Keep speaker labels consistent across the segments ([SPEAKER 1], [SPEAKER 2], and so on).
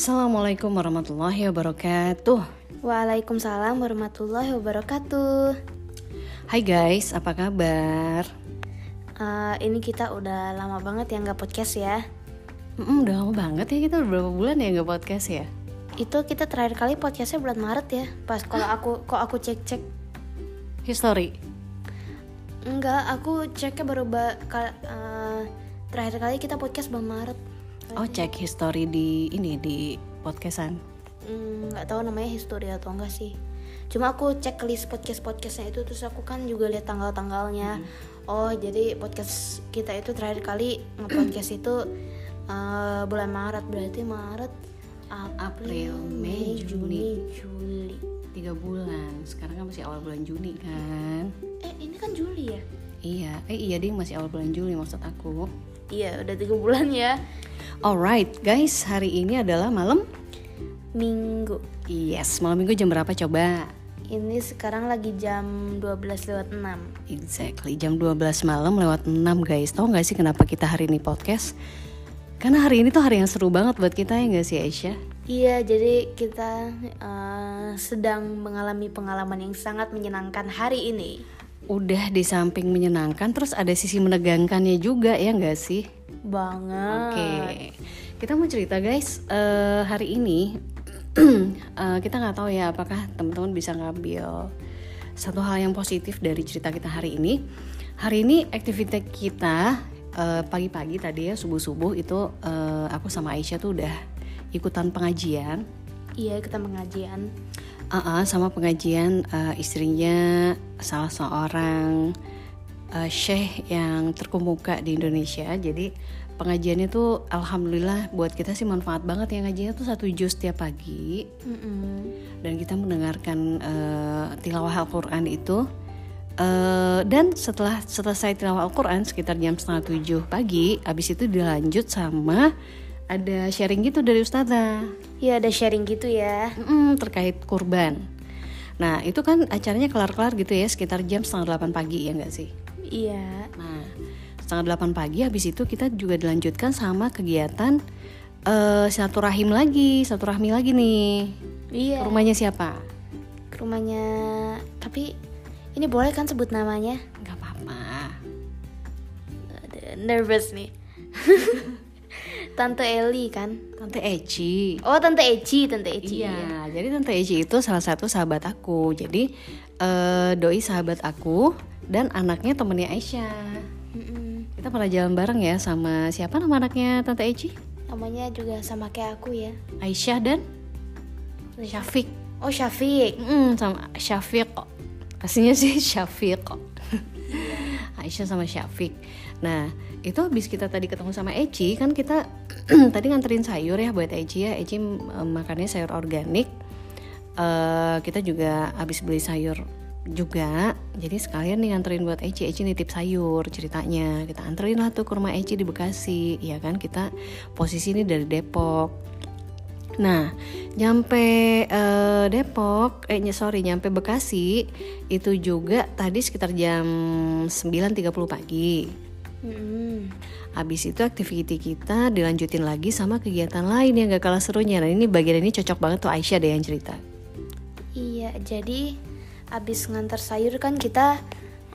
[SPEAKER 1] Assalamualaikum warahmatullahi wabarakatuh.
[SPEAKER 2] Waalaikumsalam warahmatullahi wabarakatuh.
[SPEAKER 1] Hai guys, apa kabar?
[SPEAKER 2] Uh, ini kita udah lama banget ya nggak podcast ya.
[SPEAKER 1] Mm, udah lama banget ya kita udah berapa bulan ya nggak podcast ya?
[SPEAKER 2] Itu kita terakhir kali podcastnya bulan Maret ya. Pas kalau aku kok aku cek cek.
[SPEAKER 1] History.
[SPEAKER 2] Enggak, aku ceknya baru ba uh, terakhir kali kita podcast bulan Maret.
[SPEAKER 1] Oh cek history di ini di podcastan.
[SPEAKER 2] Hmm, nggak mm, tahu namanya history atau enggak sih. Cuma aku cek list podcast podcastnya itu terus aku kan juga lihat tanggal-tanggalnya. Hmm. Oh jadi podcast kita itu terakhir kali nge-podcast itu uh, bulan Maret berarti Maret,
[SPEAKER 1] April, Mei, Juni, Juli. Tiga bulan. Sekarang kan masih awal bulan Juni kan?
[SPEAKER 2] Eh ini kan Juli ya?
[SPEAKER 1] Iya, eh iya ding masih awal bulan Juli maksud aku.
[SPEAKER 2] Iya udah tiga bulan ya.
[SPEAKER 1] Alright guys, hari ini adalah malam
[SPEAKER 2] Minggu
[SPEAKER 1] Yes, malam minggu jam berapa coba?
[SPEAKER 2] Ini sekarang lagi jam 12 lewat 6
[SPEAKER 1] Exactly, jam 12 malam lewat 6 guys Tahu gak sih kenapa kita hari ini podcast? Karena hari ini tuh hari yang seru banget buat kita ya gak sih Aisyah?
[SPEAKER 2] Iya, jadi kita uh, sedang mengalami pengalaman yang sangat menyenangkan hari ini
[SPEAKER 1] Udah di samping menyenangkan, terus ada sisi menegangkannya juga ya gak sih?
[SPEAKER 2] banget.
[SPEAKER 1] Oke, okay. kita mau cerita guys. Uh, hari ini uh, kita nggak tahu ya apakah teman-teman bisa ngambil satu hal yang positif dari cerita kita hari ini. Hari ini aktivitas kita pagi pagi-pagi tadi ya subuh-subuh itu uh, aku sama Aisyah tuh udah ikutan pengajian.
[SPEAKER 2] Iya kita pengajian.
[SPEAKER 1] Uh -uh, sama pengajian uh, istrinya salah seorang uh, syekh yang terkemuka di Indonesia. Jadi pengajiannya tuh alhamdulillah buat kita sih manfaat banget ya ngajinya tuh satu juz setiap pagi. Mm -hmm. Dan kita mendengarkan uh, tilawah Al-Qur'an itu Uh, dan setelah selesai tilawah Al-Quran sekitar jam setengah tujuh pagi, abis itu dilanjut sama ada sharing gitu dari ustazah.
[SPEAKER 2] Iya ada sharing gitu ya.
[SPEAKER 1] Mm, terkait kurban. Nah itu kan acaranya kelar-kelar gitu ya sekitar jam setengah delapan pagi ya nggak sih?
[SPEAKER 2] Iya.
[SPEAKER 1] Nah, setengah delapan pagi habis itu kita juga dilanjutkan sama kegiatan uh, satu rahim lagi, satu rahmi lagi nih.
[SPEAKER 2] Iya.
[SPEAKER 1] Ke rumahnya siapa?
[SPEAKER 2] Ke rumahnya, tapi ini boleh kan sebut namanya?
[SPEAKER 1] Gak apa-apa.
[SPEAKER 2] Nervous nih. Tante Eli kan?
[SPEAKER 1] Tante Eci.
[SPEAKER 2] Oh, Tante Eci, Tante Eci.
[SPEAKER 1] Iya, ya. jadi Tante Eci itu salah satu sahabat aku. Jadi uh, doi sahabat aku dan anaknya temennya Aisyah. Mm-mm. Kita pernah jalan bareng ya sama siapa nama anaknya Tante Eci?
[SPEAKER 2] Namanya juga sama kayak aku ya.
[SPEAKER 1] Aisyah dan Syafiq.
[SPEAKER 2] Oh Syafiq.
[SPEAKER 1] Mm, sama Syafiq. Aslinya sih Syafiq. Aisyah sama Syafiq. Nah itu habis kita tadi ketemu sama Eci kan kita tadi nganterin sayur ya buat Eci ya. Eci makannya sayur organik. Uh, kita juga habis beli sayur juga. Jadi sekalian nih nganterin buat Eci Eci nitip sayur ceritanya. Kita anterin lah tuh ke rumah Eci di Bekasi ya kan? Kita posisi ini dari Depok. Nah nyampe uh, Depok eh sorry nyampe Bekasi itu juga tadi sekitar jam 9.30 pagi Habis itu aktiviti kita dilanjutin lagi sama kegiatan lain yang gak kalah serunya. Nah ini bagian ini cocok banget tuh Aisyah deh yang cerita.
[SPEAKER 2] Iya jadi abis ngantar sayur kan kita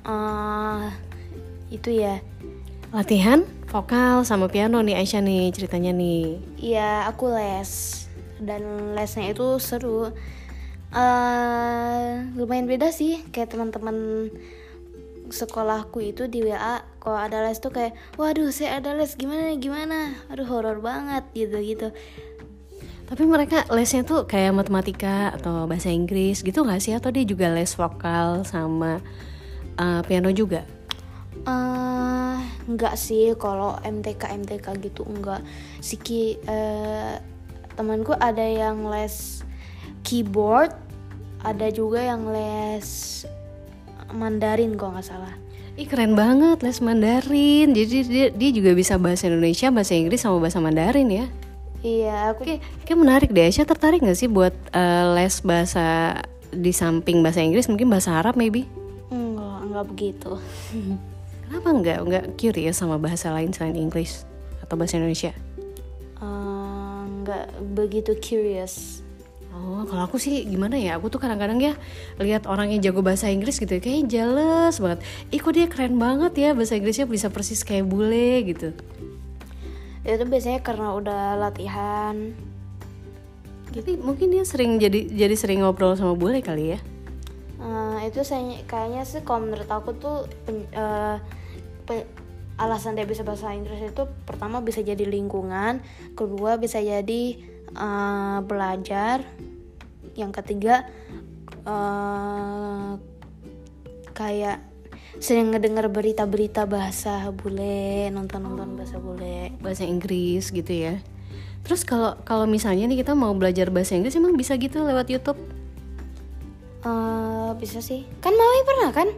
[SPEAKER 2] uh, itu ya.
[SPEAKER 1] Latihan vokal sama piano nih Aisyah nih ceritanya nih.
[SPEAKER 2] Iya aku les. Dan lesnya itu seru. Uh, lumayan beda sih kayak teman-teman sekolahku itu di WA kalau ada les tuh kayak waduh saya ada les gimana gimana aduh horor banget gitu gitu
[SPEAKER 1] tapi mereka lesnya tuh kayak matematika atau bahasa Inggris gitu nggak sih? Atau dia juga les vokal sama uh, piano juga?
[SPEAKER 2] Uh, nggak sih kalau MTK MTK gitu enggak. Siki uh, temanku ada yang les keyboard, ada juga yang les Mandarin kok nggak salah.
[SPEAKER 1] Ih keren banget les Mandarin. Jadi dia, dia juga bisa bahasa Indonesia, bahasa Inggris sama bahasa Mandarin ya.
[SPEAKER 2] Iya, aku
[SPEAKER 1] kayak, kayak menarik deh. Aisyah tertarik gak sih buat uh, les bahasa di samping bahasa Inggris mungkin bahasa Arab maybe?
[SPEAKER 2] Enggak, enggak begitu.
[SPEAKER 1] Kenapa enggak? Enggak curious sama bahasa lain selain Inggris atau bahasa Indonesia?
[SPEAKER 2] Uh, nggak begitu curious
[SPEAKER 1] Oh, kalau aku sih gimana ya? Aku tuh kadang-kadang ya lihat orang yang jago bahasa Inggris gitu, kayak jealous banget. Ih, kok dia keren banget ya bahasa Inggrisnya bisa persis kayak bule gitu.
[SPEAKER 2] itu biasanya karena udah latihan
[SPEAKER 1] Tapi mungkin dia sering jadi jadi sering ngobrol sama bule kali ya.
[SPEAKER 2] Eh, itu saya kayaknya sih kalau menurut aku tuh pen- eh, pe- alasan dia bisa bahasa Inggris itu pertama bisa jadi lingkungan kedua bisa jadi eh, belajar yang ketiga eh, kayak sering ngedengar berita-berita bahasa bule nonton-nonton bahasa bule
[SPEAKER 1] Bahasa Inggris gitu ya. Terus kalau kalau misalnya nih kita mau belajar bahasa Inggris emang bisa gitu lewat YouTube?
[SPEAKER 2] Eh, bisa sih kan Maui pernah kan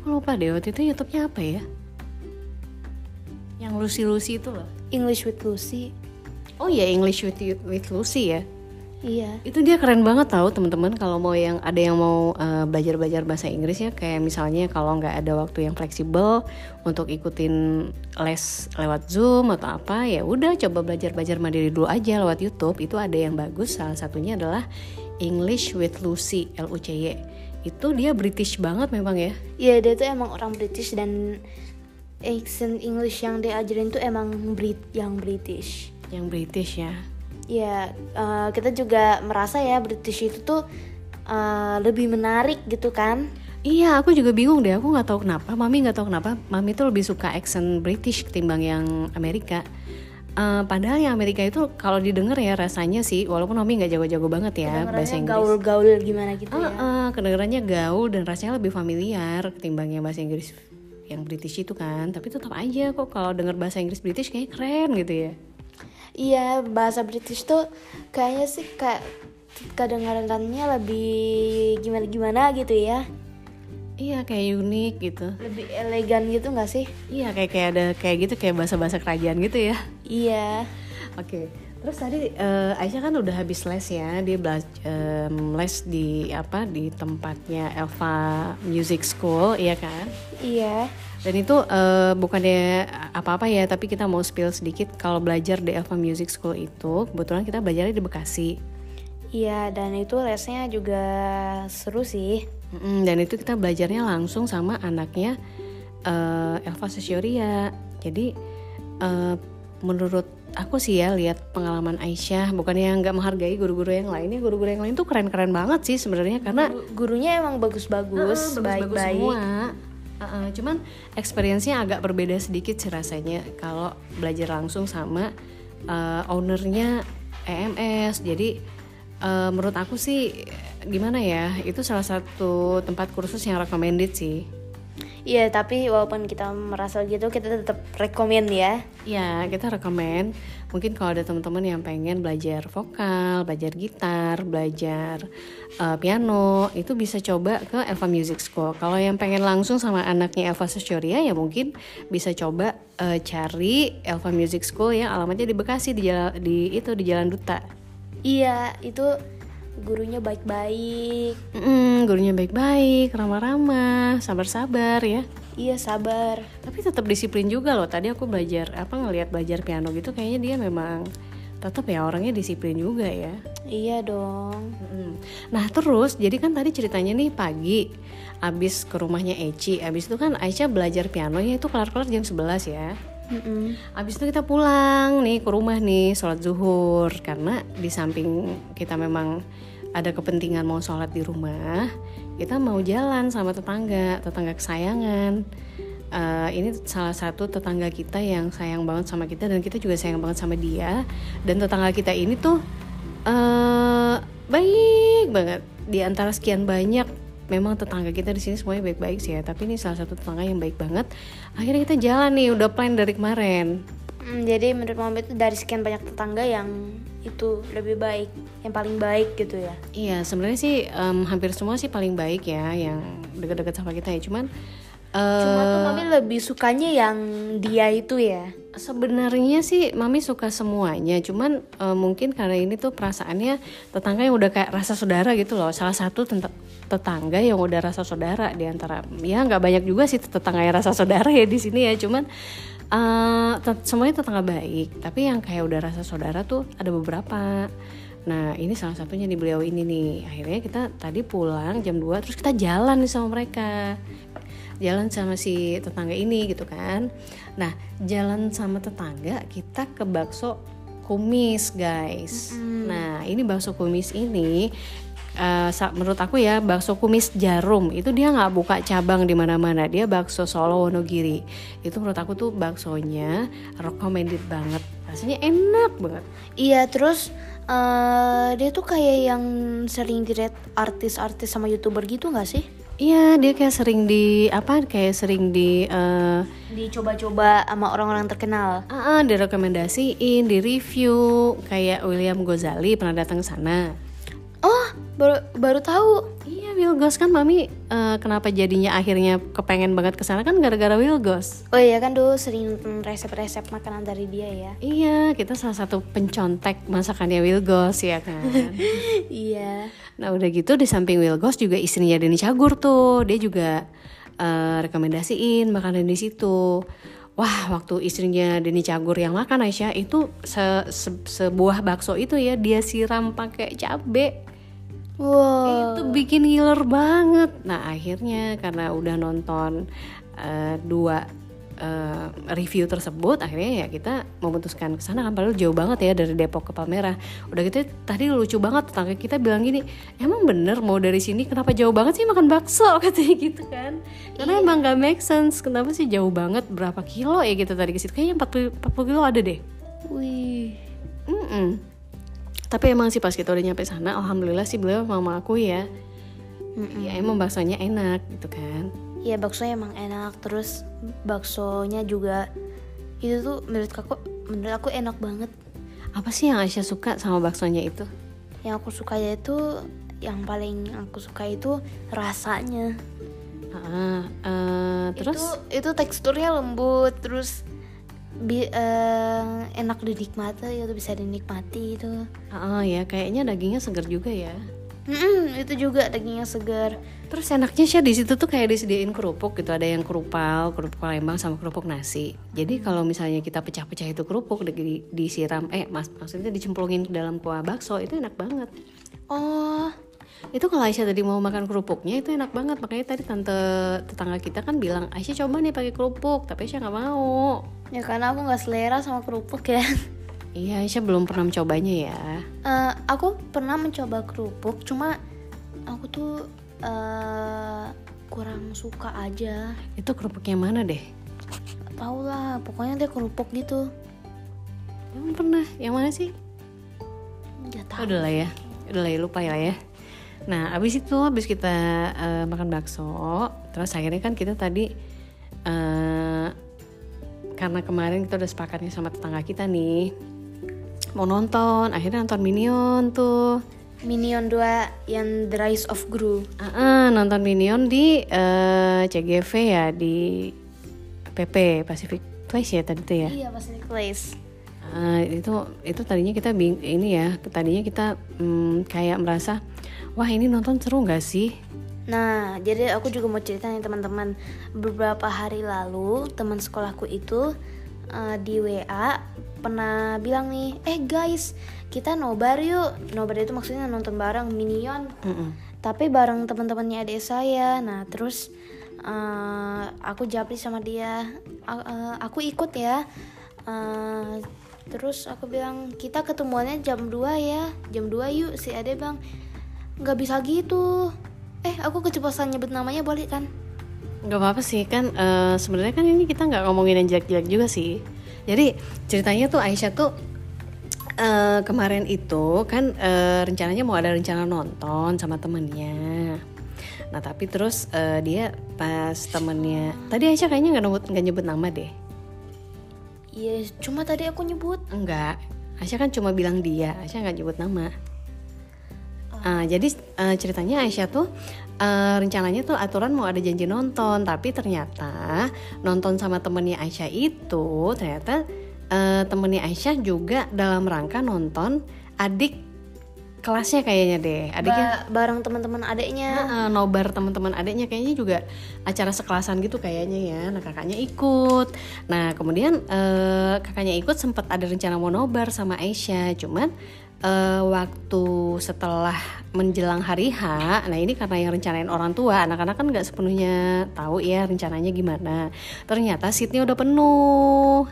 [SPEAKER 1] Aku lupa deh waktu itu YouTube-nya apa ya? Yang Lucy-Lucy itu loh.
[SPEAKER 2] English with Lucy
[SPEAKER 1] Oh iya English with, with Lucy ya.
[SPEAKER 2] Iya.
[SPEAKER 1] Itu dia keren banget tahu teman-teman kalau mau yang ada yang mau eh, belajar-belajar bahasa Inggris ya kayak misalnya kalau nggak ada waktu yang fleksibel untuk ikutin les lewat Zoom atau apa ya udah coba belajar-belajar mandiri dulu aja lewat YouTube. Itu ada yang bagus. Salah satunya adalah English with Lucy L U C Y. Itu dia British banget memang ya.
[SPEAKER 2] Iya dia tuh emang orang British dan accent English yang dia ajarin tuh emang Brit yang British.
[SPEAKER 1] yang British ya
[SPEAKER 2] Ya eh, kita juga merasa ya British itu tuh eh, lebih menarik gitu kan?
[SPEAKER 1] Iya, aku juga bingung deh. Aku nggak tahu kenapa. Mami nggak tahu kenapa. Mami tuh lebih suka accent British ketimbang yang Amerika. Eh, padahal yang Amerika itu kalau didengar ya rasanya sih, walaupun Mami nggak jago-jago banget ya bahasa Inggris.
[SPEAKER 2] gaul-gaul gimana gitu
[SPEAKER 1] Ah,
[SPEAKER 2] ya?
[SPEAKER 1] ah, kedengarannya gaul dan rasanya lebih familiar ketimbang yang bahasa Inggris yang British itu kan. Tapi tetap aja kok kalau denger bahasa Inggris British kayak keren gitu ya.
[SPEAKER 2] Iya bahasa British tuh kayaknya sih kayak kedengarannya lebih gimana-gimana gitu ya?
[SPEAKER 1] Iya kayak unik gitu.
[SPEAKER 2] Lebih elegan gitu nggak sih?
[SPEAKER 1] Iya kayak kayak ada kayak gitu kayak bahasa-bahasa kerajaan gitu ya.
[SPEAKER 2] Iya.
[SPEAKER 1] Oke, terus tadi eh, Aisyah kan udah habis les ya, dia belajar les di apa di tempatnya Elva Music School, iya kan?
[SPEAKER 2] Iya.
[SPEAKER 1] Dan itu eh, bukannya apa-apa ya, tapi kita mau spill sedikit kalau belajar di Elva Music School itu, kebetulan kita belajarnya di Bekasi.
[SPEAKER 2] Iya, dan itu lesnya juga seru sih.
[SPEAKER 1] Mm-mm, dan itu kita belajarnya langsung sama anaknya eh, Elva Sesioria. Jadi eh, menurut aku sih ya lihat pengalaman Aisyah, bukannya nggak menghargai guru-guru yang lainnya, guru-guru yang lain tuh keren-keren banget sih sebenarnya karena
[SPEAKER 2] Guru- gurunya emang bagus-bagus,
[SPEAKER 1] Heeh, bagus-bagus
[SPEAKER 2] baik-baik.
[SPEAKER 1] semua. Heeh, cuman experience-nya agak berbeda sedikit sih rasanya kalau belajar langsung sama eh, ownernya EMS. Jadi eh, menurut aku sih gimana ya, itu salah satu tempat kursus yang recommended sih.
[SPEAKER 2] Iya, tapi walaupun kita merasa gitu, kita tetap rekomend ya.
[SPEAKER 1] Ya, kita rekomen. Mungkin kalau ada teman-teman yang pengen belajar vokal, belajar gitar, belajar eh, piano, itu bisa coba ke Elva Music School. Kalau yang pengen langsung sama anaknya Elva Sesyoria, ya mungkin bisa coba eh, cari Elva Music School yang alamatnya di Bekasi di jalan di itu di Jalan Duta.
[SPEAKER 2] Iya, itu gurunya baik-baik.
[SPEAKER 1] Mm, gurunya baik-baik, ramah-ramah, sabar-sabar ya.
[SPEAKER 2] Iya, sabar.
[SPEAKER 1] Tapi tetap disiplin juga loh. Tadi aku belajar apa ngelihat belajar piano gitu, kayaknya dia memang tetap ya orangnya disiplin juga ya.
[SPEAKER 2] Iya dong.
[SPEAKER 1] Mm. Nah terus jadi kan tadi ceritanya nih pagi abis ke rumahnya Eci Abis itu kan Aisyah belajar piano ya itu kelar-kelar jam 11 ya
[SPEAKER 2] Mm-mm.
[SPEAKER 1] Abis itu kita pulang nih ke rumah nih sholat zuhur. Karena di samping kita memang ada kepentingan mau sholat di rumah Kita mau jalan sama tetangga, tetangga kesayangan. Eh, Ini salah satu tetangga kita yang sayang banget sama kita Dan kita juga sayang banget sama dia. Dan tetangga kita ini tuh eh baik banget. Di antara sekian banyak memang tetangga kita di sini semuanya baik-baik sih ya tapi ini salah satu tetangga yang baik banget akhirnya kita jalan nih udah plan dari kemarin
[SPEAKER 2] Mm, jadi menurut mama itu dari sekian banyak tetangga yang itu lebih baik, yang paling baik gitu ya.
[SPEAKER 1] iya sebenarnya sih em, hampir semua sih paling baik ya yang dekat-dekat sama kita ya cuman eh,
[SPEAKER 2] Cuma tuh mami lebih sukanya yang dia itu ya.
[SPEAKER 1] Sebenarnya sih mami suka semuanya cuman eh, mungkin karena ini tuh perasaannya tetangga yang udah kayak rasa saudara gitu loh. Salah satu tetangga yang udah rasa saudara di antara ya nggak banyak juga sih tetangga yang rasa saudara ya di sini ya cuman Eh, tet- semuanya tetangga baik. Tapi yang kayak udah rasa saudara tuh ada beberapa. Nah ini salah satunya nih beliau ini nih. Akhirnya kita tadi pulang jam 2 terus kita jalan nih sama mereka jalan sama si tetangga ini gitu kan. Nah jalan sama tetangga kita ke bakso kumis guys. Nah ini bakso kumis ini sa- menurut aku ya bakso kumis jarum itu dia nggak buka cabang di mana-mana. Dia bakso Solo Wonogiri. Itu menurut aku tuh baksonya recommended banget. Rasanya enak banget.
[SPEAKER 2] Iya terus eh, dia tuh kayak yang sering di artis-artis sama youtuber gitu nggak sih?
[SPEAKER 1] Iya dia kayak sering di apa kayak sering di eh,
[SPEAKER 2] Dicoba-coba sama orang-orang terkenal.
[SPEAKER 1] ah, ah, direkomendasiin di review kayak William Gozali pernah datang ke sana
[SPEAKER 2] Oh baru baru tahu.
[SPEAKER 1] Iya Wilgos kan mami eh, kenapa jadinya akhirnya kepengen banget ke sana kan gara-gara Wilgos
[SPEAKER 2] Oh iya kan dulu sering nonton resep-resep makanan dari dia ya.
[SPEAKER 1] Iya, kita salah satu pencontek masakannya Wilgos ya kan.
[SPEAKER 2] iya.
[SPEAKER 1] nah udah gitu di samping Wilgos juga istrinya Denny Cagur tuh, dia juga eh, rekomendasiin makanan di situ. Wah, waktu istrinya Denny Cagur yang makan Aisyah itu se- se- sebuah bakso itu ya dia siram pakai cabe.
[SPEAKER 2] Wow.
[SPEAKER 1] Itu bikin ngiler banget. Nah akhirnya karena udah nonton eh, dua eh, review tersebut, akhirnya ya kita memutuskan ke sana kan padahal jauh banget ya dari Depok ke Palmerah. Udah gitu tadi lucu banget tetangga kita bilang gini, emang bener mau dari sini kenapa jauh banget sih makan bakso katanya gitu kan? Karena emang gak make sense. Kenapa sih jauh banget berapa kilo ya kita tadi ke situ? Kayaknya 40, 40 kilo ada deh.
[SPEAKER 2] Wih.
[SPEAKER 1] Mm-mm. Tapi emang sih pas kita udah nyampe sana, alhamdulillah sih beliau mau mengakui ya. Ya emang baksonya enak gitu kan.
[SPEAKER 2] Iya baksonya emang enak terus baksonya juga itu tuh menurut aku menurut aku enak banget.
[SPEAKER 1] Apa sih yang Aisyah suka sama baksonya itu?
[SPEAKER 2] Yang aku suka itu yang paling aku suka itu rasanya.
[SPEAKER 1] Ah, eh, terus
[SPEAKER 2] itu, itu teksturnya lembut terus bi- eh, enak dinikmati itu bisa dinikmati itu.
[SPEAKER 1] ah, ya kayaknya dagingnya segar juga ya.
[SPEAKER 2] Mm-mm, itu juga dagingnya segar.
[SPEAKER 1] Terus enaknya sih di situ tuh kayak disediain kerupuk gitu, ada yang kerupal, kerupuk Palembang sama kerupuk nasi. Jadi kalau misalnya kita pecah-pecah itu kerupuk di- disiram, eh mas maksudnya dicemplungin ke dalam kuah bakso itu enak banget.
[SPEAKER 2] Oh,
[SPEAKER 1] Itu kalau Aisyah tadi mau makan kerupuknya itu enak banget. Makanya tadi tante tetangga kita kan bilang Aisyah coba nih pakai kerupuk, tapi Aisyah nggak mau.
[SPEAKER 2] ya karena aku nggak selera sama kerupuk ya.
[SPEAKER 1] Iya Aisyah belum pernah mencobanya ya.
[SPEAKER 2] Eh, aku pernah mencoba kerupuk, cuma aku tuh eh, kurang suka aja.
[SPEAKER 1] Itu kerupuknya mana deh?
[SPEAKER 2] Tau lah, pokoknya dia kerupuk gitu.
[SPEAKER 1] Emang pernah? Yang mana sih?
[SPEAKER 2] Gak tahu.
[SPEAKER 1] udah lah ya, udah lah ya, lupa ya ya. Nah abis itu abis kita eh, makan bakso, terus akhirnya kan kita tadi eh, karena kemarin kita udah sepakatnya sama tetangga kita nih mau nonton, akhirnya nonton Minion tuh.
[SPEAKER 2] Minion 2 yang The Rise of Gru.
[SPEAKER 1] Ah, ah, nonton Minion di eh, CGV ya di PP Pacific Place ya tadi tuh ya.
[SPEAKER 2] Iya, Pacific Place.
[SPEAKER 1] Ah, itu itu tadinya kita bing ini ya tadinya kita mm, kayak merasa wah ini nonton seru nggak sih
[SPEAKER 2] Nah, jadi aku juga mau cerita nih teman-teman. Beberapa hari lalu teman sekolahku itu eh, di WA pernah bilang nih, eh guys, kita nobar yuk. Nobar itu maksudnya nonton bareng Minion.
[SPEAKER 1] Mm-mm.
[SPEAKER 2] Tapi bareng teman-temannya adik saya. Nah, terus eh, aku japri sama dia. A- eh, aku ikut ya. Eh, terus aku bilang kita ketemuannya jam 2 ya. Jam 2 yuk. Si Ade bang nggak bisa gitu. Eh, aku keceplosan nyebut namanya boleh kan?
[SPEAKER 1] nggak apa-apa sih kan eh, sebenarnya kan ini kita nggak ngomongin yang jelek-jelek juga sih jadi ceritanya tuh Aisyah tuh eh, kemarin itu kan eh, rencananya mau ada rencana nonton sama temennya nah tapi terus eh, dia pas temennya tadi Aisyah kayaknya nggak nyebut nggak nyebut nama deh
[SPEAKER 2] Iya, cuma tadi aku nyebut.
[SPEAKER 1] Enggak, Aisyah kan cuma bilang dia, Aisyah nggak nyebut nama. Ah, jadi eh, ceritanya Aisyah tuh eh, rencananya tuh aturan mau ada janji nonton, tapi ternyata nonton sama temennya Aisyah itu ternyata eh, temennya Aisyah juga dalam rangka nonton adik kelasnya kayaknya deh. Adiknya
[SPEAKER 2] Ba- bareng teman-teman adiknya.
[SPEAKER 1] Heeh, nobar teman-teman adiknya kayaknya juga acara sekelasan gitu kayaknya ya. Nah kakaknya ikut. Nah kemudian eh, kakaknya ikut sempat ada rencana mau nobar sama Aisyah. Cuman eh, waktu setelah menjelang hari H nah ini karena yang rencanain orang tua anak-anak kan nggak sepenuhnya tahu ya rencananya gimana. Ternyata seatnya udah penuh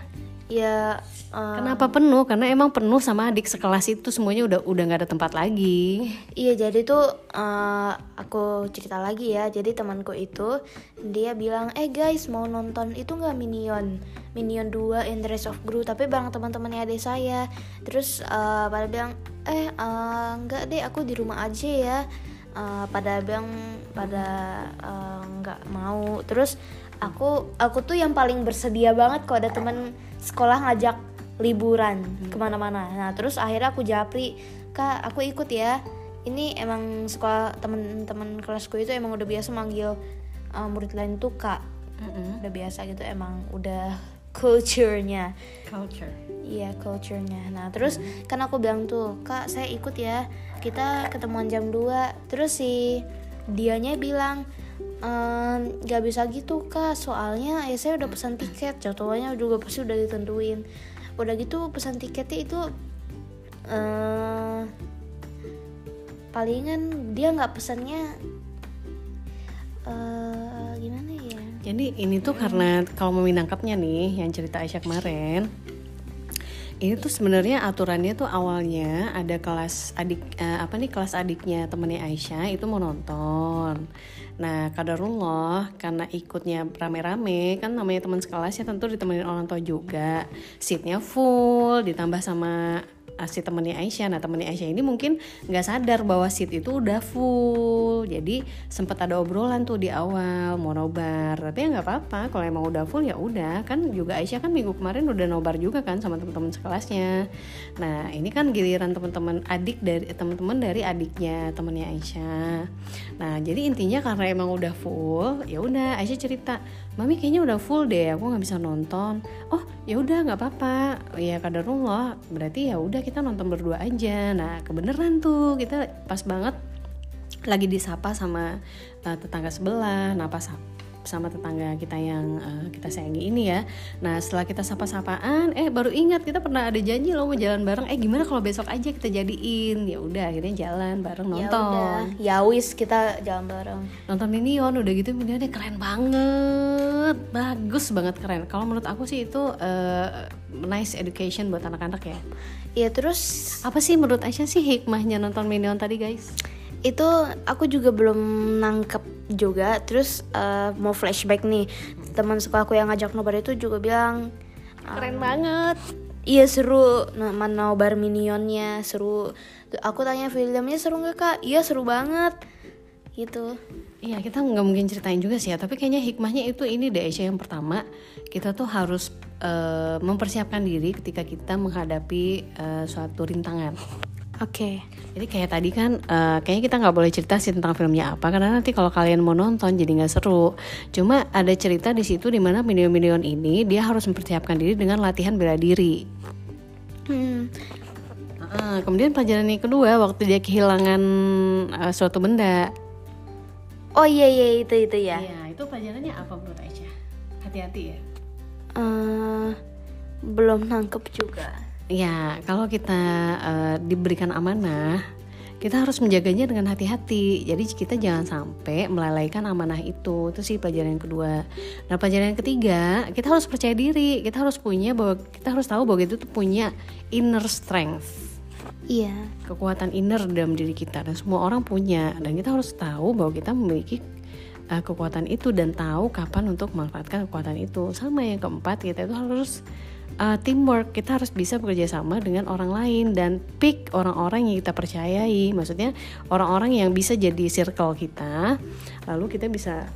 [SPEAKER 2] ya eh,
[SPEAKER 1] kenapa penuh? Karena emang penuh sama adik sekelas itu semuanya udah udah nggak ada tempat lagi.
[SPEAKER 2] Iya jadi tuh eh, aku cerita lagi ya. Jadi temanku itu dia bilang eh guys mau nonton itu nggak Minion? Minion 2 in the Rest of Gru tapi bareng teman-temannya adik saya. Terus eh, pada bilang eh eh, nggak deh aku di rumah aja ya. Eh, pada bilang pada nggak mau. Terus aku aku tuh yang paling bersedia banget kalau ada teman sekolah ngajak liburan ke mana-mana. Nah terus akhirnya aku japri kak aku ikut ya. Ini emang sekolah teman-teman kelasku itu emang udah biasa manggil uh, murid lain tuh kak. Udah biasa gitu emang udah culture-nya.
[SPEAKER 1] Culture.
[SPEAKER 2] Iya culture-nya. Nah terus kan aku bilang tuh kak saya ikut ya. Kita ketemuan jam 2 Terus si dianya bilang "Ehm, nggak bisa gitu kak soalnya ya saya udah pesan tiket jadwalnya juga pasti udah ditentuin. Udah gitu pesan tiketnya itu eh palingan dia nggak pesannya eh gimana ya?
[SPEAKER 1] Jadi ini tuh karena kalau mau menangkapnya nih yang cerita Aisyah kemarin ini tuh sebenarnya aturannya tuh awalnya ada kelas adik eh, apa nih kelas adiknya temennya Aisyah itu mau nonton. Nah kadarullah karena ikutnya rame-rame kan namanya teman sekelas ya tentu ditemenin orang tua juga. Seatnya full ditambah sama si temennya Aisyah. Nah temennya Aisyah ini mungkin nggak sadar bahwa seat itu udah full. Jadi sempat ada obrolan tuh di awal mau nobar. Tapi ya nggak apa-apa. Kalau emang udah full ya udah. Kan juga Aisyah kan minggu kemarin udah nobar juga kan sama teman-teman sekelasnya. Nah ini kan giliran teman-teman adik dari teman-teman dari adiknya temennya Aisyah. Nah jadi intinya karena emang udah full, ya udah Aisyah cerita, mami kayaknya udah full deh, aku nggak bisa nonton. Oh ya udah nggak apa-apa, ya kadarullah. Berarti ya udah kita nonton berdua aja. Nah kebeneran tuh kita pas banget lagi disapa sama uh, tetangga sebelah. Nah pas sama tetangga kita yang uh, kita sayangi ini ya. Nah setelah kita sapa-sapaan, eh baru ingat kita pernah ada janji loh mau jalan bareng. Eh gimana kalau besok aja kita jadiin? Ya udah akhirnya jalan bareng
[SPEAKER 2] Ya
[SPEAKER 1] nonton
[SPEAKER 2] ya wis kita jalan bareng.
[SPEAKER 1] nonton Minion udah gitu Minionnya keren banget bagus banget keren kalau menurut aku sih itu uh, nice education buat anak-anak ya
[SPEAKER 2] Iya terus
[SPEAKER 1] apa sih menurut Aisyah sih hikmahnya nonton Minion tadi guys
[SPEAKER 2] itu aku juga belum nangkep juga. Terus eh, mau flashback nih. Teman sekolahku yang ngajak nobar itu juga bilang
[SPEAKER 1] keren banget.
[SPEAKER 2] Iya seru. Nah, nobar minionnya seru. Aku tanya filmnya seru nggak kak? Iya seru banget. Gitu.
[SPEAKER 1] Iya kita nggak mungkin ceritain juga sih ya. Tapi kayaknya hikmahnya itu ini deh Aisyah yang pertama. Kita tuh harus uh, mempersiapkan diri ketika kita menghadapi uh, suatu rintangan
[SPEAKER 2] oke
[SPEAKER 1] Jadi kayak tadi kan, uh, kayaknya kita nggak boleh cerita sih tentang filmnya apa, karena nanti kalau kalian mau nonton jadi nggak seru. Cuma ada cerita di situ di mana minion-minion ini dia harus mempersiapkan diri dengan latihan bela diri.
[SPEAKER 2] hmm.
[SPEAKER 1] Uh, kemudian pelajaran yang kedua, waktu dia kehilangan uh, suatu benda.
[SPEAKER 2] oh iya iya itu itu ya
[SPEAKER 1] Iya, itu pelajarannya apa menurut Aisyah? Hati-hati ya.
[SPEAKER 2] Eh, belum nangkep juga
[SPEAKER 1] Ya, kalau kita uh, diberikan amanah, kita harus menjaganya dengan hati-hati. Jadi kita jangan sampai melalaikan amanah itu. Itu sih pelajaran yang kedua. Nah, pelajaran yang ketiga, kita harus percaya diri. Kita harus punya bahwa kita harus tahu bahwa kita tuh punya inner strength.
[SPEAKER 2] iya
[SPEAKER 1] Kekuatan inner dalam diri kita dan semua orang punya dan kita harus tahu bahwa kita memiliki uh, kekuatan itu dan tahu kapan untuk memanfaatkan kekuatan itu. Sama yang keempat, kita itu harus uh, teamwork. Kita harus bisa bekerja sama dengan orang lain dan pick orang-orang yang kita percayai. Maksudnya orang-orang yang bisa jadi circle kita. Lalu kita bisa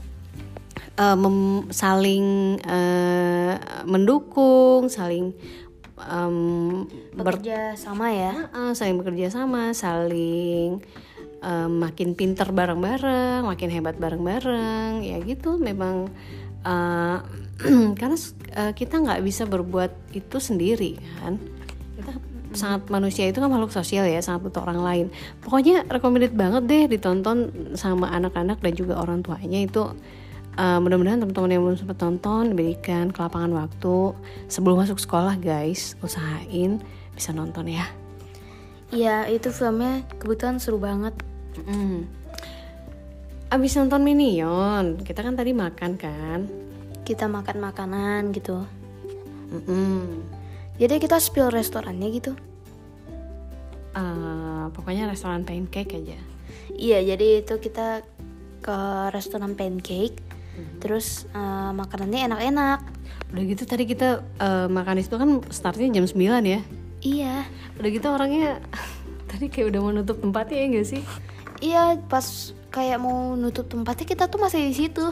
[SPEAKER 1] uh, mem- saling uh, mendukung saling um,
[SPEAKER 2] bekerja sama ya?
[SPEAKER 1] Uh, saling bekerja sama saling uh, makin pinter bareng-bareng makin hebat bareng-bareng. Ya gitu memang uh, karena uh, kita nggak bisa berbuat itu sendiri kan? Kita sangat manusia itu kan makhluk sosial ya sangat butuh orang lain. Pokoknya recommended banget deh ditonton sama anak-anak dan juga orang tuanya itu. Uh, mudah-mudahan teman-teman yang belum sempat tonton diberikan kelapangan waktu. Sebelum masuk sekolah guys usahain bisa nonton ya.
[SPEAKER 2] Iya itu filmnya kebetulan seru banget.
[SPEAKER 1] Mm. Abis nonton Minion kita kan tadi makan kan?
[SPEAKER 2] Kita makan makanan gitu.
[SPEAKER 1] Mm -mm.
[SPEAKER 2] jadi kita spill restorannya gitu.
[SPEAKER 1] Uh, pokoknya restoran pancake aja.
[SPEAKER 2] Iya jadi itu kita ke restoran pancake mm-hmm. terus uh, makanannya enak-enak.
[SPEAKER 1] Udah gitu tadi kita uh, makan itu kan startnya jam 9 ya?
[SPEAKER 2] Iya.
[SPEAKER 1] Udah gitu orangnya tadi kayak udah mau nutup tempatnya ya gak sih
[SPEAKER 2] iya pas kayak mau nutup tempatnya kita tuh masih di situ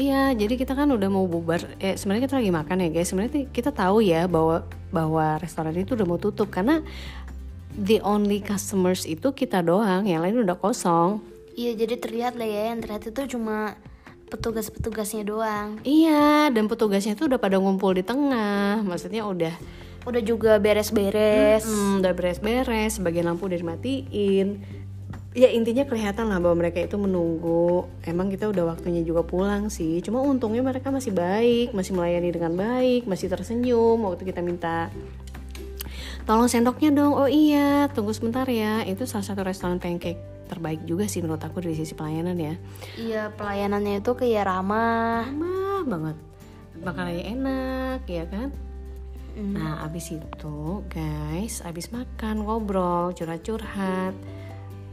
[SPEAKER 1] Iya, jadi kita kan udah mau bubar. Eh, sebenarnya kita lagi makan ya, guys. Sebenarnya kita tahu ya bahwa bahwa restoran itu udah mau tutup karena the only customers itu kita doang, yang lain udah kosong.
[SPEAKER 2] Iya, jadi terlihat lah ya, yang terlihat itu cuma petugas-petugasnya doang.
[SPEAKER 1] Iya, dan petugasnya itu udah pada ngumpul di tengah. Maksudnya udah
[SPEAKER 2] udah juga beres-beres.
[SPEAKER 1] Hmm, udah beres-beres, sebagian lampu udah dimatiin ya intinya kelihatan lah bahwa mereka itu menunggu. Emang kita udah waktunya juga pulang sih. Cuma untungnya mereka masih baik masih melayani dengan baik masih tersenyum waktu kita minta tolong sendoknya dong. Oh iya tunggu sebentar ya. Itu salah satu restoran pancake terbaik juga sih menurut aku dari sisi pelayanan ya.
[SPEAKER 2] Iya pelayanannya itu kayak ramah.
[SPEAKER 1] Ramah banget. Makanannya enak ya kan? Mm. nah abis itu guys abis makan ngobrol curhat-curhat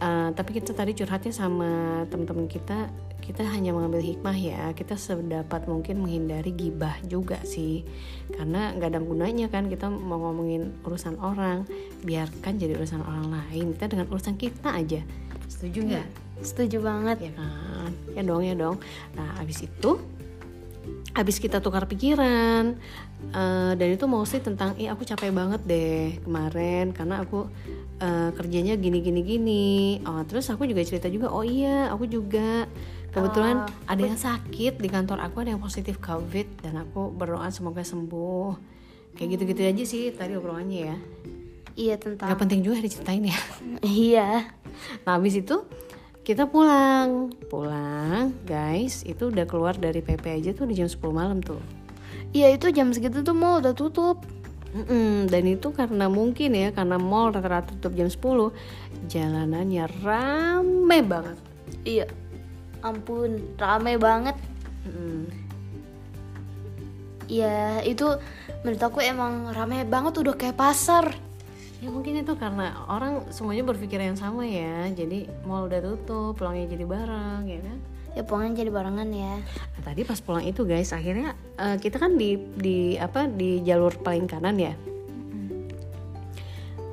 [SPEAKER 1] uh, tapi kita tadi curhatnya sama teman-teman kita kita hanya mengambil hikmah ya. Kita sedapat mungkin menghindari gibah juga sih. Karena nggak ada gunanya kan kita mau ngomongin urusan orang biarkan jadi urusan orang lain. Kita dengan urusan kita aja. Setuju nggak?
[SPEAKER 2] Setuju banget.
[SPEAKER 1] Ya kan? Ya dong ya dong. Nah abis itu habis kita tukar pikiran uh, dan itu mostly tentang ih aku capek banget deh kemarin karena aku uh, kerjanya gini gini gini. Oh terus aku juga cerita juga oh iya aku juga. Kebetulan uh, ada yang sakit di kantor aku ada yang positif covid dan aku berdoa semoga sembuh. Kayak gitu gitu aja sih tadi obrolannya ya.
[SPEAKER 2] Iya tentang
[SPEAKER 1] gak penting juga diceritain ya.
[SPEAKER 2] Iya.
[SPEAKER 1] Nah habis itu kita pulang. Pulang guys itu udah keluar dari PP aja tuh di jam 10 malam tuh.
[SPEAKER 2] Iya itu jam segitu tuh mall udah tutup.
[SPEAKER 1] Mm-mm, dan itu karena mungkin ya karena mall rata-rata tutup jam 10 jalanannya rame banget.
[SPEAKER 2] Iya. Ampun rame banget. Iya mm. itu menurut aku emang rame banget udah kayak pasar
[SPEAKER 1] ya mungkin itu karena orang semuanya berpikir yang sama ya. Jadi mall udah tutup pulangnya jadi bareng ya kan?
[SPEAKER 2] Ya pulangnya jadi barengan ya.
[SPEAKER 1] Nah, tadi pas pulang itu guys akhirnya uh, kita kan di di apa di jalur paling kanan ya?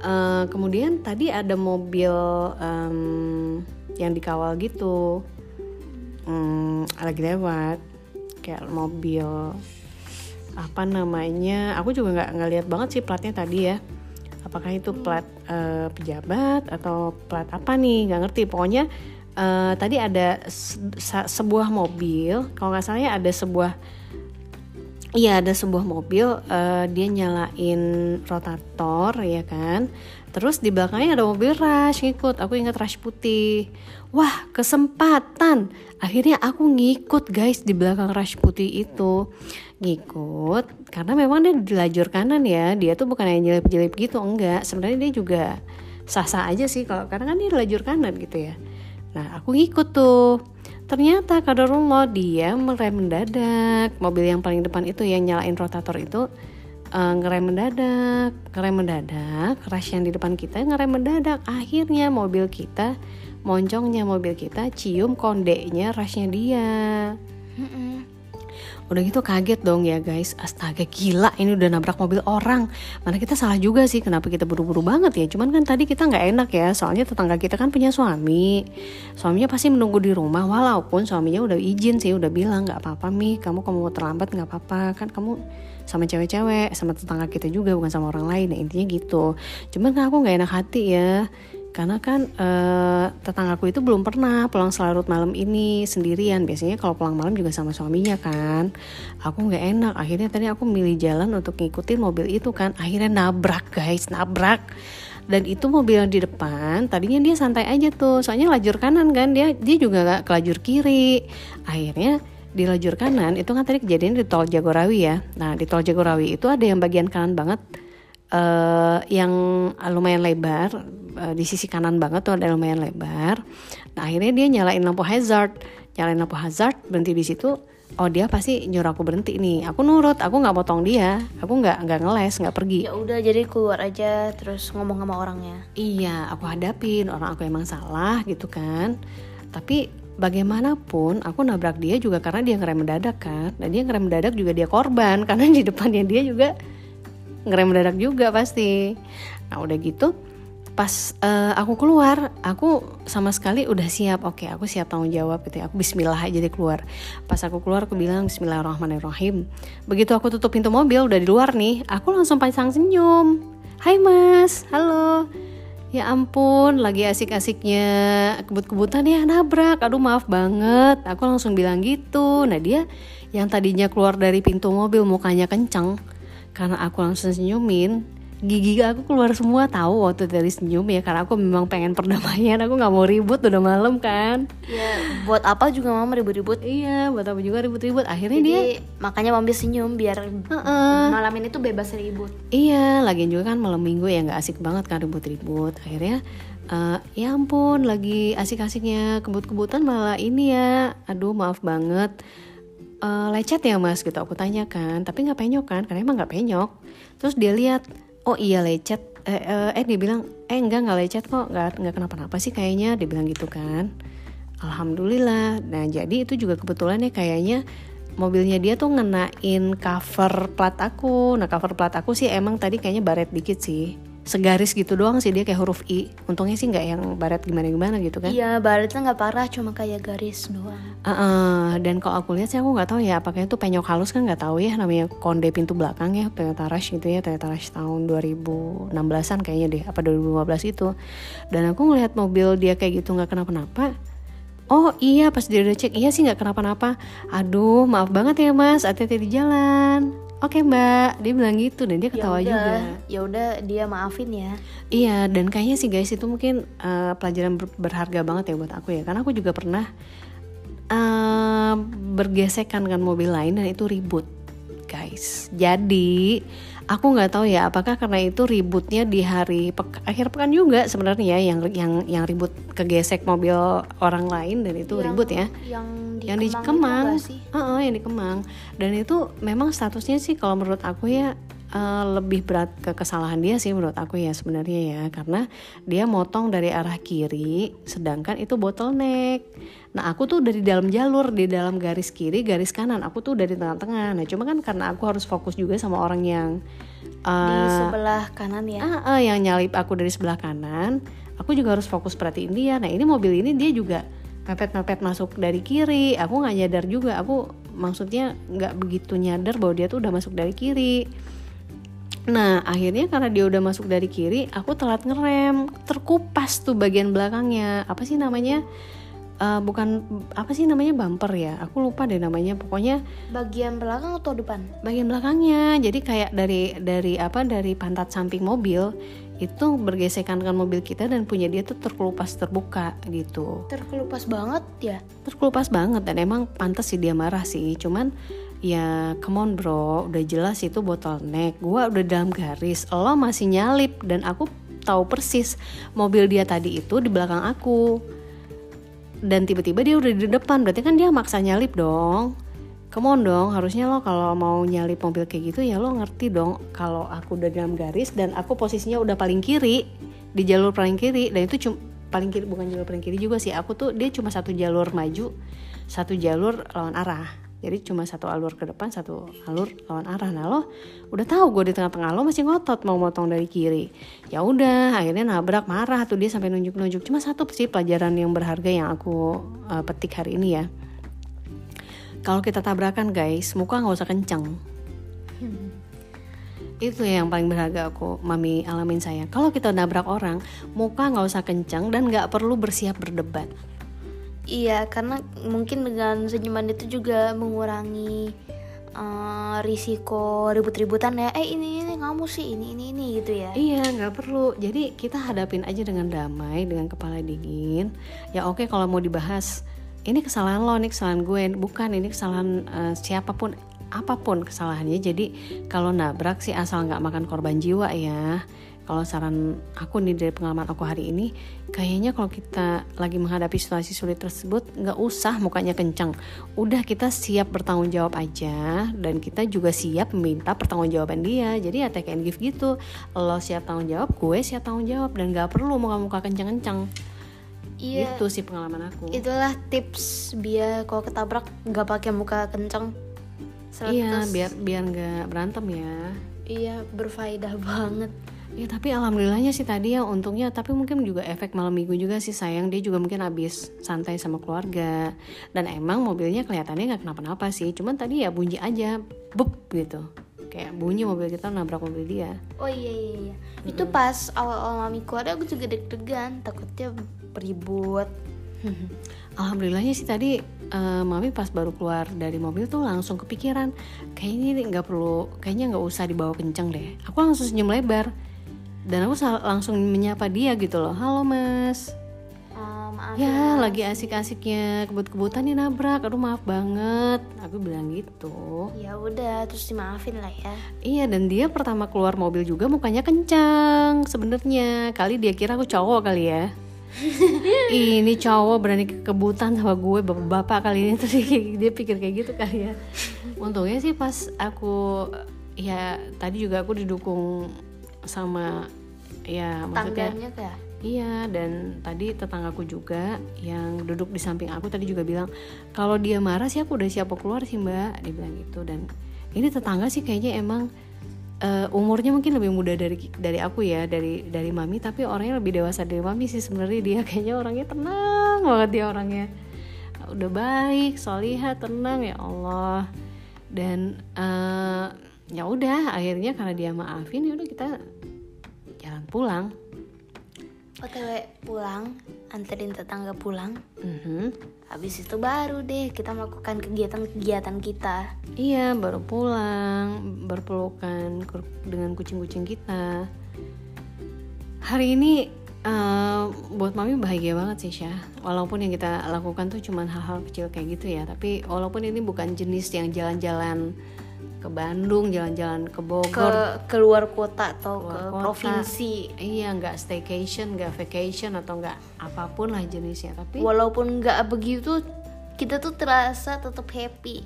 [SPEAKER 1] Uh, kemudian tadi ada mobil um, yang dikawal gitu. Um, lagi lewat. Kayak mobil apa namanya? Aku juga nggak ngeliat banget sih platnya tadi ya apakah itu plat uh, pejabat atau plat apa nih nggak ngerti. Pokoknya uh, tadi ada se sebuah mobil kalau nggak salah ya ada sebuah Iya ada sebuah mobil uh, dia nyalain rotator ya kan? Terus di belakangnya ada mobil rush ngikut Aku ingat rush putih. Wah kesempatan. Akhirnya aku ngikut guys di belakang rush putih itu. Ngikut Karena memang dia di lajur kanan ya. Dia tuh bukan yang jelip-jelip gitu Enggak. Sebenarnya dia juga sah-sah aja sih kalau Karena kan dia di lajur kanan gitu ya. Nah aku ngikut tuh Ternyata kadarullah dia merem mendadak. Mobil yang paling depan itu yang nyalain rotator itu uh, ngerem mendadak Ngerem mendadak. Crash yang di depan kita ngerem mendadak. Akhirnya mobil kita Moncongnya mobil kita cium kondeknya rushnya dia. -mm udah gitu kaget dong ya guys. Astaga gila ini udah nabrak mobil orang. Mana kita salah juga sih kenapa kita buru-buru banget ya? Cuman kan tadi kita nggak enak ya soalnya tetangga kita kan punya suami. Suaminya pasti menunggu di rumah walaupun suaminya udah izin sih udah bilang nggak apa-apa mi. Kamu kamu mau terlambat nggak apa-apa. Kan kamu sama cewek-cewek sama tetangga kita juga bukan sama orang lain. Ya intinya gitu. Cuman kan aku nggak enak hati ya karena kan uh, tetanggaku itu belum pernah pulang selarut malam ini sendirian. Biasanya kalau pulang malam juga sama suaminya kan. Aku nggak enak. Akhirnya tadi aku milih jalan untuk ngikutin mobil itu kan. Akhirnya nabrak guys nabrak. Dan itu mobil yang di depan tadinya dia santai aja tuh. Soalnya lajur kanan kan dia dia juga gak ke lajur kiri. Akhirnya di lajur kanan itu kan tadi kejadian di tol Jagorawi ya. Nah di tol Jagorawi itu ada yang bagian kanan banget uh, yang lumayan lebar uh, di sisi kanan banget tuh ada lumayan lebar. Nah akhirnya dia nyalain lampu hazard, nyalain lampu hazard berhenti di situ. Oh dia pasti nyuruh aku berhenti nih. Aku nurut, aku nggak potong dia, aku nggak nggak ngeles, nggak pergi.
[SPEAKER 2] Ya udah jadi keluar aja terus ngomong sama orangnya.
[SPEAKER 1] Iya, aku hadapin orang aku emang salah gitu kan. Tapi bagaimanapun aku nabrak dia juga karena dia ngerem mendadak kan. Dan dia ngerem mendadak juga dia korban karena di depannya dia juga ngerem mendadak juga pasti. Nah udah gitu pas uh, aku keluar aku sama sekali udah siap. Oke aku siap tanggung jawab gitu ya. Aku Bismillah aja deh keluar. Pas aku keluar aku bilang Bismillahirrahmanirrahim. Begitu aku tutup pintu mobil udah di luar nih aku langsung pasang senyum. Hai mas. Halo. Ya ampun lagi asik-asiknya kebut-kebutan ya nabrak. Aduh maaf banget. Aku langsung bilang gitu. Nah dia yang tadinya keluar dari pintu mobil mukanya kenceng karena aku langsung senyumin gigi aku keluar semua tahu waktu dari senyum ya karena aku memang pengen perdamaian aku nggak mau ribut udah malam kan.
[SPEAKER 2] Ya buat apa juga mama ribut-ribut?
[SPEAKER 1] Iya buat apa juga ribut-ribut. Akhirnya
[SPEAKER 2] Jadi,
[SPEAKER 1] dia
[SPEAKER 2] makanya mama senyum biar uh -uh. malam ini tuh bebas ribut.
[SPEAKER 1] Iya lagi juga kan malam minggu ya nggak asik banget kan ribut-ribut. Akhirnya uh, ya ampun lagi asik-asiknya kebut-kebutan malah ini ya. Aduh maaf banget uh, lecet ya mas gitu. Aku tanya kan tapi nggak penyok kan? Karena emang nggak penyok. Terus dia lihat oh iya lecet. Eh, eh, eh dia bilang eh enggak nggak lecet kok. Nggak nggak kenapa-napa sih kayaknya. Dia bilang gitu kan. Alhamdulillah. Nah jadi itu juga kebetulan ya kayaknya mobilnya dia tuh ngenain cover plat aku. Nah cover plat aku sih emang tadi kayaknya baret dikit sih segaris gitu doang sih dia kayak huruf i. Untungnya sih nggak yang baret gimana gimana gitu kan.
[SPEAKER 2] Iya baretnya nggak parah cuma kayak garis doang. Uh,
[SPEAKER 1] uh, dan kalau aku lihat sih aku nggak tahu ya apakah itu penyok halus kan nggak tahu ya namanya konde pintu belakang ya Toyota Rush gitu ya Toyota Rush tahun 2016an kayaknya deh apa 2015 itu. Dan aku ngelihat mobil dia kayak gitu nggak kenapa-napa. Oh iya pas dia udah cek iya sih nggak kenapa-napa. Aduh maaf banget ya mas hati-hati di jalan oke okay, mbak. Dia bilang gitu dan dia ya ketawa
[SPEAKER 2] yaudah,
[SPEAKER 1] juga.
[SPEAKER 2] ya udah dia maafin ya.
[SPEAKER 1] Iya dan kayaknya sih guys itu mungkin uh, pelajaran ber berharga banget ya buat aku ya. Karena aku juga pernah uh, bergesekan dengan mobil lain dan itu ribut guys. Jadi aku nggak tahu ya apakah karena itu ributnya di hari akhir pekan juga sebenarnya yang yang yang ribut kegesek mobil orang lain dan itu yang, ribut ya.
[SPEAKER 2] yang di
[SPEAKER 1] yang di Kemang uh -uh, yang di Kemang. Dan itu memang statusnya sih kalau menurut aku ya uh, lebih berat ke kesalahan dia sih menurut aku ya sebenarnya ya. Karena dia motong dari arah kiri sedangkan itu bottleneck Nah aku tuh dari dalam jalur di dalam garis kiri garis kanan aku tuh dari tengah-tengah. Nah cuma kan karena aku harus fokus juga sama orang yang
[SPEAKER 2] uh, di sebelah kanan ya.
[SPEAKER 1] Uh, uh, yang nyalip aku dari sebelah kanan. Aku juga harus fokus perhatiin dia. Nah ini mobil ini dia juga mepet-mepet masuk dari kiri. Aku nggak nyadar juga. Aku maksudnya nggak begitu nyadar bahwa dia tuh udah masuk dari kiri. Nah akhirnya karena dia udah masuk dari kiri, aku telat ngerem, terkupas tuh bagian belakangnya. Apa sih namanya? Uh, bukan apa sih namanya bumper ya? Aku lupa deh namanya. Pokoknya
[SPEAKER 2] bagian belakang atau depan?
[SPEAKER 1] bagian belakangnya. Jadi kayak dari dari apa dari pantat samping mobil itu bergesekan dengan mobil kita dan punya dia tuh terkelupas terbuka gitu.
[SPEAKER 2] Terkelupas banget ya?
[SPEAKER 1] Terkelupas banget dan emang pantas sih dia marah sih. Cuman ya come on bro. Udah jelas itu bottleneck gua udah dalam garis. Lo masih nyalip. Dan aku tahu persis mobil dia tadi itu di belakang aku dan tiba-tiba dia udah di depan berarti kan dia maksa nyalip dong. Come on dong harusnya lo kalau mau nyalip mobil kayak gitu ya lo ngerti dong kalau aku udah dalam garis dan aku posisinya udah paling kiri di jalur paling kiri. Dan itu cuma paling kiri bukan jalur paling kiri juga sih. Aku tuh dia cuma satu jalur maju satu jalur lawan arah jadi cuma satu alur ke depan satu alur lawan arah. Nah lo udah tahu gue di tengah-tengah lo masih ngotot mau motong dari kiri. Ya udah akhirnya nabrak marah tuh dia sampai nunjuk-nunjuk. Cuma satu sih pelajaran yang berharga yang aku uh, petik hari ini ya. Kalau kita tabrakan guys muka nggak usah kenceng. Itu yang paling berharga aku mami alamin saya. Kalau kita nabrak orang muka nggak usah kencang dan nggak perlu bersiap berdebat
[SPEAKER 2] Iya, karena mungkin dengan senyuman itu juga mengurangi eh, risiko ribut-ributan ya. Eh ini ini kamu sih ini ini ini gitu ya.
[SPEAKER 1] Iya, nggak perlu. Jadi kita hadapin aja dengan damai, dengan kepala dingin. Ya oke kalau mau dibahas, ini kesalahan lo, ini kesalahan gue, bukan ini kesalahan eh, siapa pun, apa pun kesalahannya. Jadi kalau nabrak sih asal nggak makan korban jiwa ya. Kalau saran aku nih dari pengalaman aku hari ini, kayaknya kalau kita lagi menghadapi situasi sulit tersebut, nggak usah mukanya kencang. Udah kita siap bertanggung jawab aja, dan kita juga siap meminta pertanggungjawaban dia. Jadi ya take and give gitu. Lo siap tanggung jawab, gue siap tanggung jawab, dan nggak perlu muka-muka kencang-kencang.
[SPEAKER 2] Iya.
[SPEAKER 1] Itu sih pengalaman aku.
[SPEAKER 2] Itulah tips biar kalau ketabrak nggak pakai muka kenceng.
[SPEAKER 1] Iya,
[SPEAKER 2] 100.
[SPEAKER 1] biar biar nggak berantem ya.
[SPEAKER 2] Iya berfaedah banget.
[SPEAKER 1] Ya tapi alhamdulillahnya sih tadi ya untungnya tapi mungkin juga efek malam minggu juga sih sayang. Dia juga mungkin habis santai sama keluarga. Dan emang mobilnya kelihatannya nggak kenapa-napa sih cuman tadi ya bunyi aja bep gitu. Kayak bunyi mobil kita nabrak mobil dia.
[SPEAKER 2] Oh iya iya iya. Itu pas awal-awal mami keluar aku juga deg-degan takutnya beribut.
[SPEAKER 1] Alhamdulillahnya sih tadi eh, mami pas baru keluar dari mobil tuh langsung kepikiran kayaknya ini nggak perlu kayaknya nggak usah dibawa kenceng deh. Aku langsung senyum lebar dan aku langsung menyapa dia gitu loh. Halo mas.
[SPEAKER 2] Eh, maaf
[SPEAKER 1] Ya lagi asik-asiknya kebut-kebutan nih nabrak. Aduh maaf banget. Aku bilang gitu.
[SPEAKER 2] Ya udah terus dimaafin lah ya.
[SPEAKER 1] Iya dan dia pertama keluar mobil juga mukanya kencang sebenarnya. Kali dia kira aku cowok kali ya. Ini cowok berani kekebutan sama gue bapak-bapak kali ini. Terus dia pikir kayak gitu kali ya. Untungnya sih pas aku Ya tadi juga aku didukung sama Ya maksudnya
[SPEAKER 2] kah?
[SPEAKER 1] Iya, dan tadi tetanggaku juga yang duduk di samping aku tadi juga bilang kalau dia marah sih aku udah siap keluar sih mbak, dia bilang gitu. Dan ini tetangga sih kayaknya emang eh, umurnya mungkin lebih muda dari dari aku ya dari dari mami tapi orangnya lebih dewasa dari mami sih sebenarnya. Dia kayaknya orangnya tenang banget dia orangnya. Udah baik, solihah, tenang ya Allah. Dan eh, ya udah akhirnya karena dia maafin ya udah kita jalan pulang.
[SPEAKER 2] OTW pulang, anterin tetangga pulang.
[SPEAKER 1] Mhm.
[SPEAKER 2] Habis itu baru deh kita melakukan kegiatan-kegiatan kita.
[SPEAKER 1] Iya, baru pulang, berpelukan dengan kucing-kucing kita. Hari ini eh, buat mami bahagia banget sih Syah. Walaupun yang kita lakukan tuh cuman hal-hal kecil kayak gitu ya, tapi walaupun ini bukan jenis yang jalan-jalan ke Bandung, jalan-jalan ke
[SPEAKER 2] Ke
[SPEAKER 1] Bogor,
[SPEAKER 2] keluar kota atau
[SPEAKER 1] Keluar
[SPEAKER 2] ke
[SPEAKER 1] kota.
[SPEAKER 2] provinsi.
[SPEAKER 1] iya nggak staycation, nggak vacation atau nggak apa pun lah jenisnya, tapi
[SPEAKER 2] Walaupun nggak begitu, kita tuh terasa tetap happy.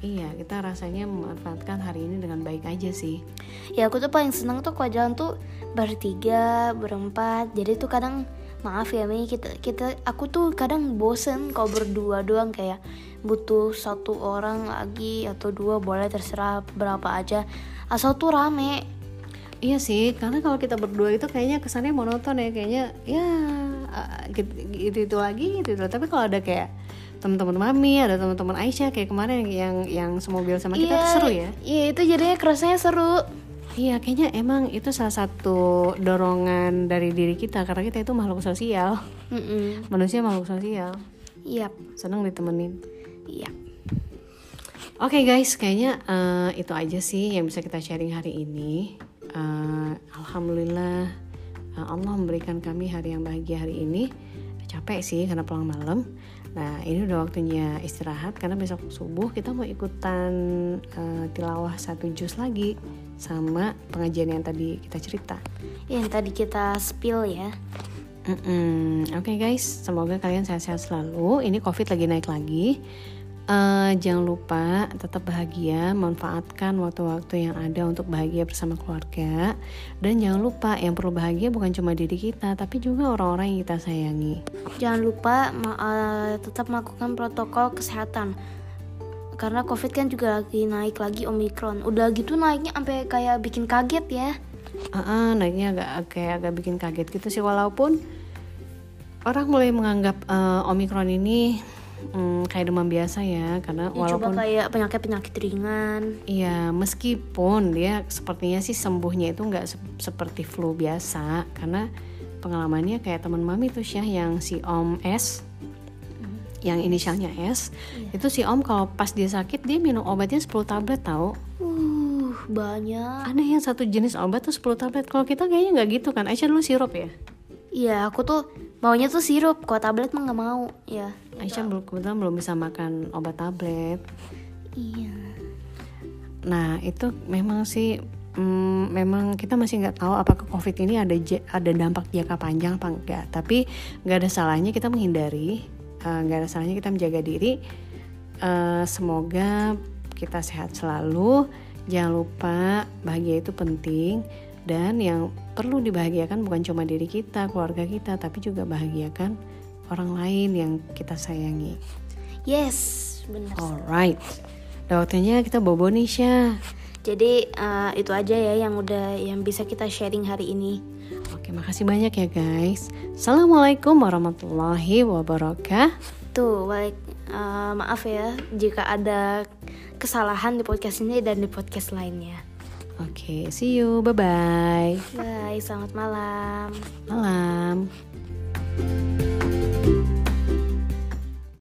[SPEAKER 1] iya kita rasanya memanfaatkan hari ini dengan baik aja sih.
[SPEAKER 2] Ya aku tuh paling seneng tuh kalau jalan tuh bertiga, berempat. Jadi tuh kadang maaf ya Mi, kita kita aku tuh kadang bosen kalau berdua doang kayak butuh satu orang lagi atau dua boleh terserah berapa aja. Asal tuh rame.
[SPEAKER 1] Iya sih, karena kalau kita berdua itu kayaknya kesannya monoton ya, kayaknya ya uh, gitu, gitu itu lagi gitu. Tapi kalau ada kayak teman-teman mami, ada teman-teman Aisyah kayak kemarin yang yang semobil sama kita tuh seru ya.
[SPEAKER 2] Iya itu jadinya kerasanya seru.
[SPEAKER 1] Iya, kayaknya emang itu salah satu dorongan dari diri kita karena kita itu makhluk sosial.
[SPEAKER 2] Mm-mm.
[SPEAKER 1] Manusia makhluk sosial.
[SPEAKER 2] Yap,
[SPEAKER 1] Senang ditemenin.
[SPEAKER 2] yap.
[SPEAKER 1] Oke guys, kayaknya eh, itu aja sih yang bisa kita sharing hari ini. Eh, Alhamdulillah eh, Allah memberikan kami hari yang bahagia hari ini. Capek sih karena pulang malam. Nah ini udah waktunya istirahat karena besok subuh kita mau ikutan eh, tilawah satu juz lagi sama pengajian yang tadi kita cerita.
[SPEAKER 2] Yang tadi kita spill ya.
[SPEAKER 1] Mm-mm. Oke guys, semoga kalian sehat-sehat selalu. Ini COVID lagi naik lagi. Eh, jangan lupa tetap bahagia, manfaatkan waktu-waktu yang ada untuk bahagia bersama keluarga. Dan jangan lupa yang perlu bahagia bukan cuma diri kita, tapi juga orang-orang yang kita sayangi.
[SPEAKER 2] Jangan lupa ma- eh, tetap melakukan protokol kesehatan. Karena COVID kan juga lagi naik lagi Omikron. Udah gitu naiknya sampai kayak bikin kaget ya.
[SPEAKER 1] Ah, ah, naiknya agak kayak agak bikin kaget gitu sih walaupun orang mulai menganggap eh, Omikron ini hmm, kayak demam biasa ya karena
[SPEAKER 2] Ya,
[SPEAKER 1] walaupun
[SPEAKER 2] coba kayak penyakit-penyakit ringan.
[SPEAKER 1] Iya, meskipun dia sepertinya sih sembuhnya itu nggak sep- seperti flu biasa, karena pengalamannya kayak teman mami tuh Syah yang si Om S, yang inisialnya S, itu si Om kalau pas dia sakit dia minum obatnya 10 tablet tahu.
[SPEAKER 2] Uh, banyak.
[SPEAKER 1] Ada yang satu jenis obat tuh 10 tablet. Kalau kita kayaknya nggak gitu kan? Aisyah dulu sirup ya?
[SPEAKER 2] Iya, aku tuh maunya tuh sirup. Kalau tablet mah nggak mau. Ya.
[SPEAKER 1] Aisyah belum kebetulan belum bisa makan obat tablet.
[SPEAKER 2] Iya.
[SPEAKER 1] Nah itu memang sih mm, memang kita masih nggak tahu apakah COVID ini ada ada dampak jangka panjang apa enggak. Tapi nggak ada salahnya kita menghindari, eh, nggak ada salahnya kita menjaga diri. Eh, semoga kita sehat selalu. Jangan lupa bahagia itu penting dan yang perlu dibahagiakan bukan cuma diri kita, keluarga kita, tapi juga bahagiakan orang lain yang kita sayangi.
[SPEAKER 2] Yes, benar.
[SPEAKER 1] Alright, udah waktunya kita bobo nih Syah.
[SPEAKER 2] Jadi eh, itu aja ya yang udah yang bisa kita sharing hari ini.
[SPEAKER 1] Oke, makasih banyak ya guys. Assalamualaikum warahmatullahi wabarakatuh.
[SPEAKER 2] Tuh, balik eh, maaf ya jika ada kesalahan di podcast ini dan di podcast lainnya.
[SPEAKER 1] Oke, see you. Bye-bye.
[SPEAKER 2] Bye, selamat malam.
[SPEAKER 1] Malam.